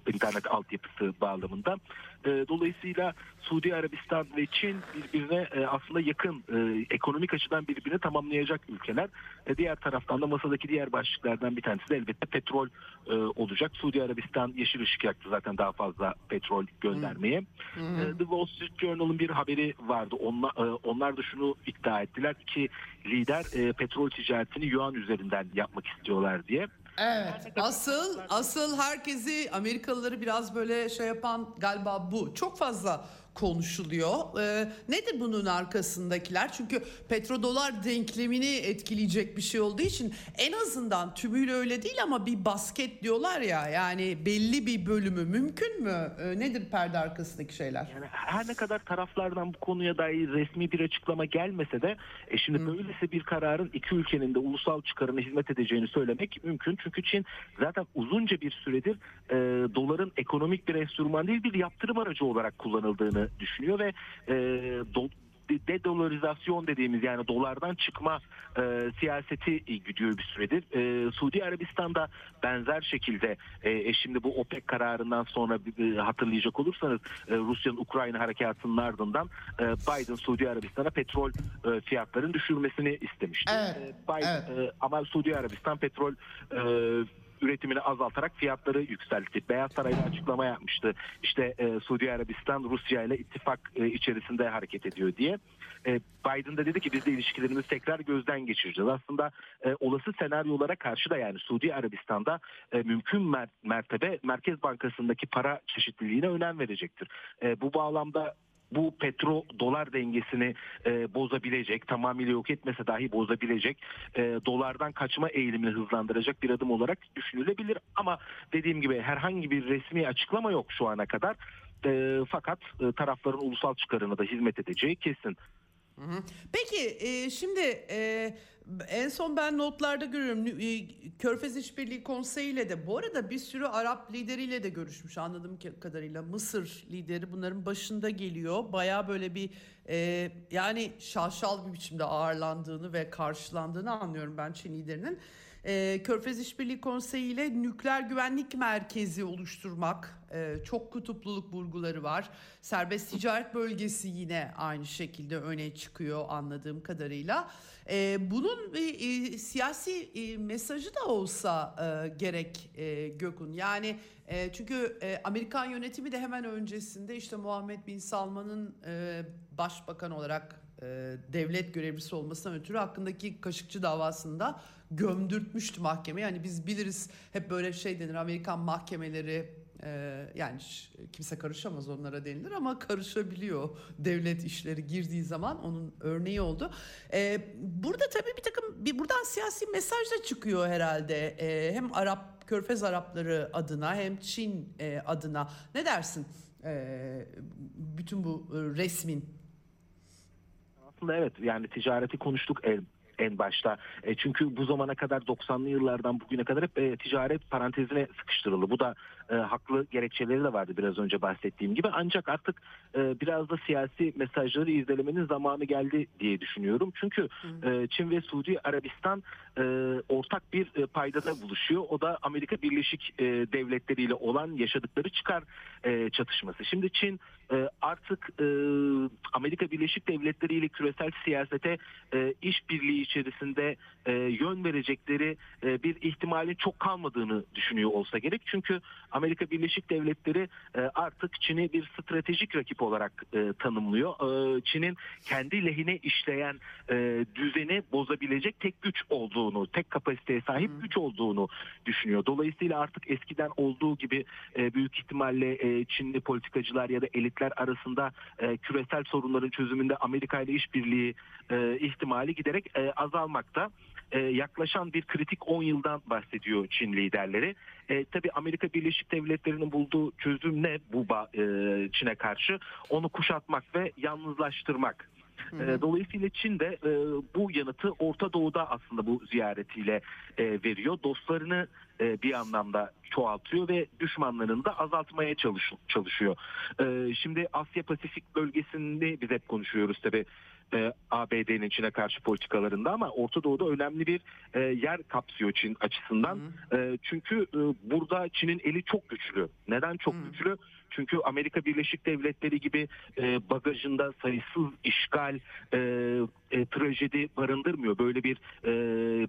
internet altyapısı bağlamında. E, dolayısıyla Suudi Arabistan ve Çin birbirine e, aslında yakın e, ekonomik açıdan birbirini tamamlayacak ülkeler. E, diğer taraftan da masadaki diğer başlıklardan bir tanesi de elbette petrol e, olacak. Suudi Arabistan yeşil ışık yaktı zaten daha fazla petrol göndermeye. E, The Wall Street Journal'ın bir haberi vardı. Onlar, e, onlar da şunu iddia ettiler ki lider e, petrol ticaretini yuan üzerinden yapmak istiyorlar diye. Evet. Asıl asıl herkesi Amerikalıları biraz böyle şey yapan galiba bu. Çok fazla konuşuluyor. Ee, nedir bunun arkasındakiler? Çünkü petrodolar denklemini etkileyecek bir şey olduğu için en azından tümüyle öyle değil ama bir basket diyorlar ya yani belli bir bölümü mümkün mü? Ee, nedir perde arkasındaki şeyler? Yani her ne kadar taraflardan bu konuya dair resmi bir açıklama gelmese de e şimdi böylesi bir kararın iki ülkenin de ulusal çıkarına hizmet edeceğini söylemek mümkün. Çünkü Çin zaten uzunca bir süredir e, doların ekonomik bir enstrüman değil bir yaptırım aracı olarak kullanıldığını düşünüyor ve e, do, dedolarizasyon dediğimiz yani dolardan çıkma e, siyaseti gidiyor bir süredir. E, Suudi Arabistan'da benzer şekilde e, şimdi bu OPEC kararından sonra e, hatırlayacak olursanız e, Rusya'nın Ukrayna harekatının ardından e, Biden Suudi Arabistan'a petrol e, fiyatlarının düşürmesini istemişti. Evet, E, Biden, evet. e, ama Suudi Arabistan petrol e, üretimini azaltarak fiyatları yükseltti. Beyaz Saray'da açıklama yapmıştı. İşte e, Suudi Arabistan Rusya ile ittifak e, içerisinde hareket ediyor diye. E, Biden da dedi ki biz de ilişkilerimizi tekrar gözden geçireceğiz. Aslında e, olası senaryolara karşı da yani Suudi Arabistan'da e, mümkün mer- mertebe Merkez Bankası'ndaki para çeşitliliğine önem verecektir. E, bu bağlamda bu petro dolar dengesini e, bozabilecek, tamamıyla yok etmese dahi bozabilecek, e, dolardan kaçma eğilimini hızlandıracak bir adım olarak düşünülebilir. Ama dediğim gibi herhangi bir resmi açıklama yok şu ana kadar. E, fakat e, tarafların ulusal çıkarına da hizmet edeceği kesin. Peki e, şimdi e, en son ben notlarda görüyorum e, Körfez İşbirliği Konseyi ile de bu arada bir sürü Arap lideriyle de görüşmüş anladığım kadarıyla. Mısır lideri bunların başında geliyor. Baya böyle bir e, yani şaşal bir biçimde ağırlandığını ve karşılandığını anlıyorum ben Çin liderinin. E, Körfez İşbirliği Konseyi ile nükleer güvenlik merkezi oluşturmak. E, çok kutupluluk vurguları var. Serbest ticaret bölgesi yine aynı şekilde öne çıkıyor anladığım kadarıyla. E, bunun bir e, siyasi e, mesajı da olsa e, gerek e, Gökün. Yani e, çünkü e, Amerikan yönetimi de hemen öncesinde işte Muhammed Bin Salman'ın e, başbakan olarak e, devlet görevlisi olmasından ötürü hakkındaki Kaşıkçı davasında gömdürtmüştü mahkeme. Yani biz biliriz hep böyle şey denir Amerikan mahkemeleri e, yani kimse karışamaz onlara denilir ama karışabiliyor devlet işleri girdiği zaman onun örneği oldu. E, burada tabii bir takım bir buradan siyasi mesaj da çıkıyor herhalde E, hem Arap Körfez Arapları adına hem Çin e, adına ne dersin e, bütün bu e, resmin Aslında evet yani ticareti konuştuk en, en başta. E, çünkü bu zamana kadar 90'lı yıllardan bugüne kadar hep e, ticaret parantezine sıkıştırıldı. Bu da e, haklı gerekçeleri de vardı biraz önce bahsettiğim gibi. Ancak artık e, biraz da siyasi mesajları irdelemenin zamanı geldi diye düşünüyorum. Çünkü e, Çin ve Suudi Arabistan e, ortak bir e, paydada buluşuyor. O da Amerika Birleşik e, Devletleri ile olan yaşadıkları çıkar e, çatışması. Şimdi Çin e, artık e, Amerika Birleşik Devletleri ile küresel siyasete e, işbirliği içerisinde e, yön verecekleri e, bir ihtimalin çok kalmadığını düşünüyor olsa gerek. Çünkü Amerika Birleşik Devletleri e, artık Çin'i bir stratejik rakip olarak e, tanımlıyor. E, Çin'in kendi lehine işleyen e, düzeni bozabilecek tek güç olduğunu, tek kapasiteye sahip güç olduğunu düşünüyor. Dolayısıyla artık eskiden olduğu gibi e, büyük ihtimalle e, Çinli politikacılar ya da elitler arasında e, küresel sorunların çözümünde Amerika ile işbirliği e, ihtimali giderek e, azalmakta. E, yaklaşan bir kritik 10 yıldan bahsediyor Çin liderleri. E, tabii Amerika Birleşik Devletleri'nin bulduğu çözüm ne bu e, Çin'e karşı? Onu kuşatmak ve yalnızlaştırmak. E, Dolayısıyla Çin de e, bu yanıtı Orta Doğu'da aslında bu ziyaretiyle e, veriyor. Dostlarını e, bir anlamda çoğaltıyor ve düşmanlarını da azaltmaya çalış- çalışıyor. E, şimdi Asya Pasifik bölgesinde biz hep konuşuyoruz tabii e, ABD'nin Çin'e karşı politikalarında ama Orta Doğu'da önemli bir e, yer kapsıyor Çin açısından. E, çünkü e, burada Çin'in eli çok güçlü. Neden çok güçlü? Çünkü Amerika Birleşik Devletleri gibi e, bagajında sayısız işgal, e, e, trajedi barındırmıyor. Böyle bir e,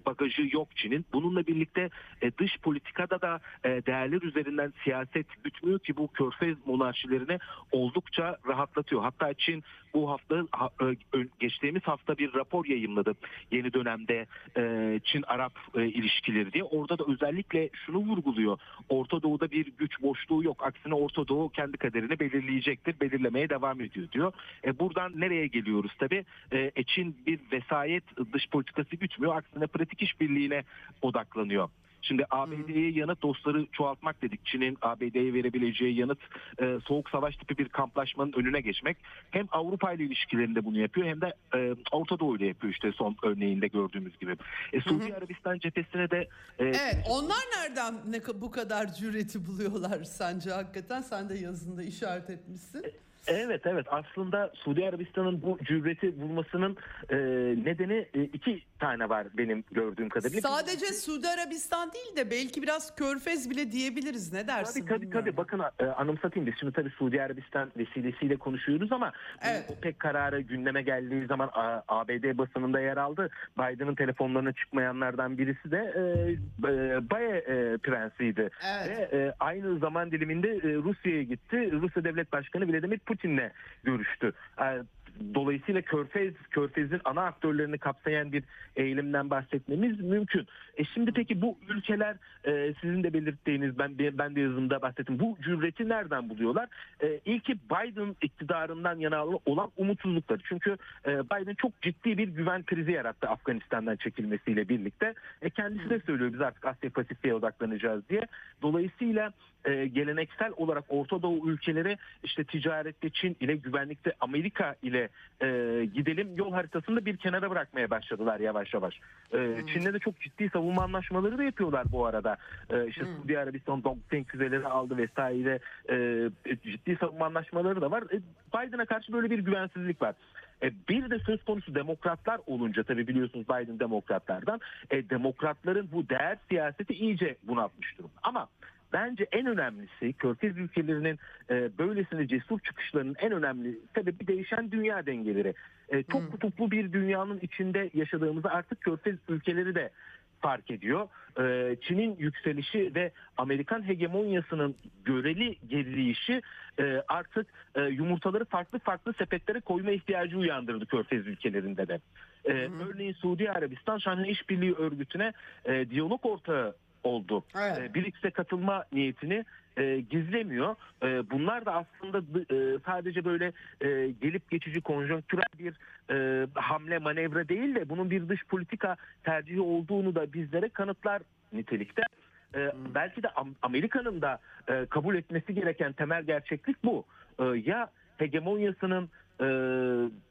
bagajı yok Çin'in. Bununla birlikte e, dış politikada da e, değerler üzerinden siyaset gütmüyor ki bu körfez monarşilerini oldukça rahatlatıyor. Hatta Çin bu hafta geçtiğimiz hafta bir rapor yayınladı yeni dönemde e, Çin-Arap e, ilişkileri diye. Orada da özellikle şunu vurguluyor. Orta Doğu'da bir güç boşluğu yok. Aksine Orta Doğu kendi kaderini belirleyecektir. Belirlemeye devam ediyor diyor. E, buradan nereye geliyoruz tabii? E, e, Bir vesayet dış politikası gütmüyor. Aksine pratik işbirliğine odaklanıyor. Şimdi ABD'ye yanıt dostları çoğaltmak dedik. Çin'in ABD'ye verebileceği yanıt e, soğuk savaş tipi bir kamplaşmanın önüne geçmek. Hem Avrupa ile ilişkilerinde bunu yapıyor hem de e, Orta Doğu ile yapıyor işte son örneğinde gördüğümüz gibi. E, Suudi Arabistan cephesine de e, Evet onlar nereden ne bu kadar cüreti buluyorlar sence hakikaten sen de yazında işaret etmişsin. Evet evet aslında Suudi Arabistan'ın bu cüreti bulmasının e, nedeni e, iki tane var benim gördüğüm kadarıyla. Sadece Suudi Arabistan değil de belki biraz Körfez bile diyebiliriz ne dersin? Tabii tabii bilmiyorum. tabii bakın e, anımsatayım biz şimdi tabii Suudi Arabistan vesilesiyle konuşuyoruz ama Evet. OPEC kararı gündeme geldiği zaman A- ABD basınında yer aldı. Biden'ın telefonlarına çıkmayanlardan birisi de e, e, Baye e, prensiydi. Evet. Ve e, aynı zaman diliminde e, Rusya'ya gitti. Rusya Devlet Başkanı Vladimir Putin'le görüştü. Dolayısıyla Körfez, Körfez'in ana aktörlerini kapsayan bir eğilimden bahsetmemiz mümkün. E şimdi peki bu ülkeler e, sizin de belirttiğiniz ben ben de yazımda bahsettim. Bu cüreti nereden buluyorlar? E, ilki Biden iktidarından yana olan umutsuzlukları. Çünkü e, Biden çok ciddi bir güven krizi yarattı Afganistan'dan çekilmesiyle birlikte. E, kendisi de söylüyor biz artık Asya Pasifik'e odaklanacağız diye. Dolayısıyla e, geleneksel olarak Orta Doğu ülkeleri işte ticarette Çin ile güvenlikte Amerika ile e, gidelim yol haritasında bir kenara bırakmaya başladılar yavaş yavaş. E, Çin'le de çok ciddi savunma anlaşmaları da yapıyorlar bu arada. E, işte Suudi Arabistan Dongfeng füzeleri aldı vesaire e, ciddi savunma anlaşmaları da var. E, Biden'a karşı böyle bir güvensizlik var. E, bir de söz konusu demokratlar olunca tabii biliyorsunuz Biden demokratlardan e, demokratların bu değer siyaseti iyice bunaltmış durumda. Ama bence en önemlisi Körfez ülkelerinin e, böylesine cesur çıkışlarının en önemli sebebi değişen dünya dengeleri. E, çok kutuplu bir dünyanın içinde yaşadığımızı artık Körfez ülkeleri de fark ediyor. Ee, Çin'in yükselişi ve Amerikan hegemonyasının göreli gerileyişi e, artık e, yumurtaları farklı farklı sepetlere koyma ihtiyacı uyandırdı Körfez ülkelerinde de. Ee, Örneğin Suudi Arabistan Şanghay İşbirliği Örgütü'ne e, diyalog ortağı oldu. Evet. E, BRICS'e katılma niyetini e, gizlemiyor. E, bunlar da aslında e, sadece böyle e, gelip geçici konjonktürel bir e, hamle manevra değil de bunun bir dış politika tercihi olduğunu da bizlere kanıtlar nitelikte. E, belki de Am- Amerika'nın da e, kabul etmesi gereken temel gerçeklik bu. E, ya hegemonyasının e,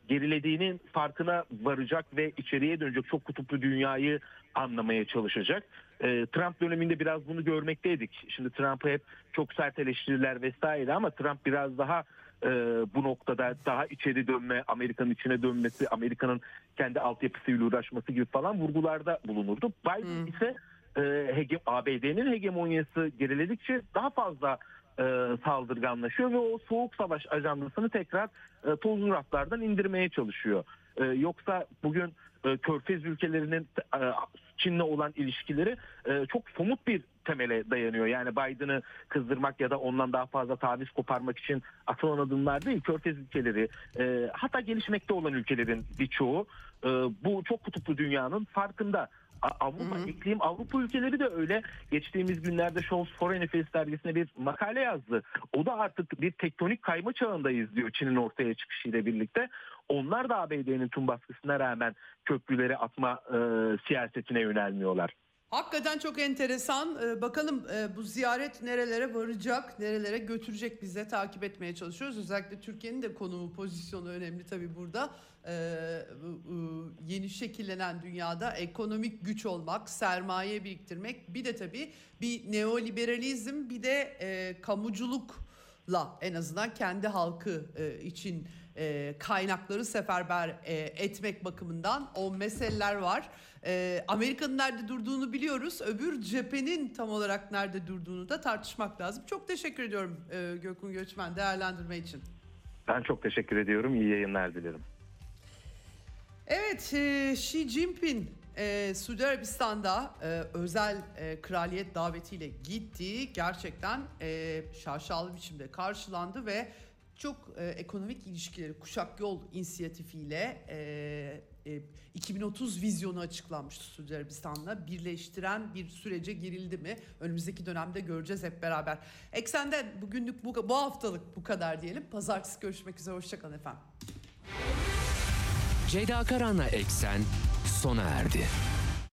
gerilediğinin farkına varacak ve içeriye dönecek çok kutuplu dünyayı anlamaya çalışacak. E, Trump döneminde biraz bunu görmekteydik. Şimdi Trump'ı hep çok sert eleştiriler vesaire ama Trump biraz daha e, bu noktada daha içeri dönme, Amerika'nın içine dönmesi, Amerika'nın kendi altyapısıyla uğraşması gibi falan vurgularda bulunurdu. Biden ise e, hege- ABD'nin hegemonyası geriledikçe daha fazla e, saldırganlaşıyor ve o soğuk savaş ajandasını tekrar e, tozlu raflardan indirmeye çalışıyor. E, yoksa bugün e, Körfez ülkelerinin e, Çin'le olan ilişkileri e, çok somut bir temele dayanıyor. Yani Biden'ı kızdırmak ya da ondan daha fazla taviz koparmak için atılan adımlar değil. Körfez ülkeleri hatta gelişmekte olan ülkelerin birçoğu bu çok kutuplu dünyanın farkında. Avrupa iklim Avrupa ülkeleri de öyle. Geçtiğimiz günlerde Scholz Foreign Affairs dergisine bir makale yazdı. O da artık bir tektonik kayma çağındayız diyor Çin'in ortaya çıkışıyla birlikte. Onlar da ABD'nin tüm baskısına rağmen köprüleri atma e, siyasetine yönelmiyorlar. Hakikaten çok enteresan. Ee, bakalım e, bu ziyaret nerelere varacak, nerelere götürecek bize takip etmeye çalışıyoruz. Özellikle Türkiye'nin de konumu, pozisyonu önemli tabii burada. Ee, bu yeni şekillenen dünyada ekonomik güç olmak, sermaye biriktirmek, bir de tabii bir neoliberalizm, bir de e, kamuculukla en azından kendi halkı e, için e, kaynakları seferber e, etmek bakımından o meseleler var. E, Amerika'nın nerede durduğunu biliyoruz. Öbür cephenin tam olarak nerede durduğunu da tartışmak lazım. Çok teşekkür ediyorum e, Gökhan Göçmen değerlendirme için. Ben çok teşekkür ediyorum. İyi yayınlar dilerim. Evet, e, Xi Jinping e, Suudi Arabistan'da e, özel e, kraliyet davetiyle gitti. Gerçekten e, şaşalı biçimde karşılandı ve çok e, ekonomik ilişkileri Kuşak Yol inisiyatifiyle e, e, 2030 vizyonu açıklanmıştı Suudi Arabistan'la. Birleştiren bir sürece girildi mi? Önümüzdeki dönemde göreceğiz hep beraber. Eksende bugünlük bu, bu haftalık bu kadar diyelim. Pazartesi görüşmek üzere. Hoşçakalın efendim. Ceyda Karan'la Eksen sona erdi.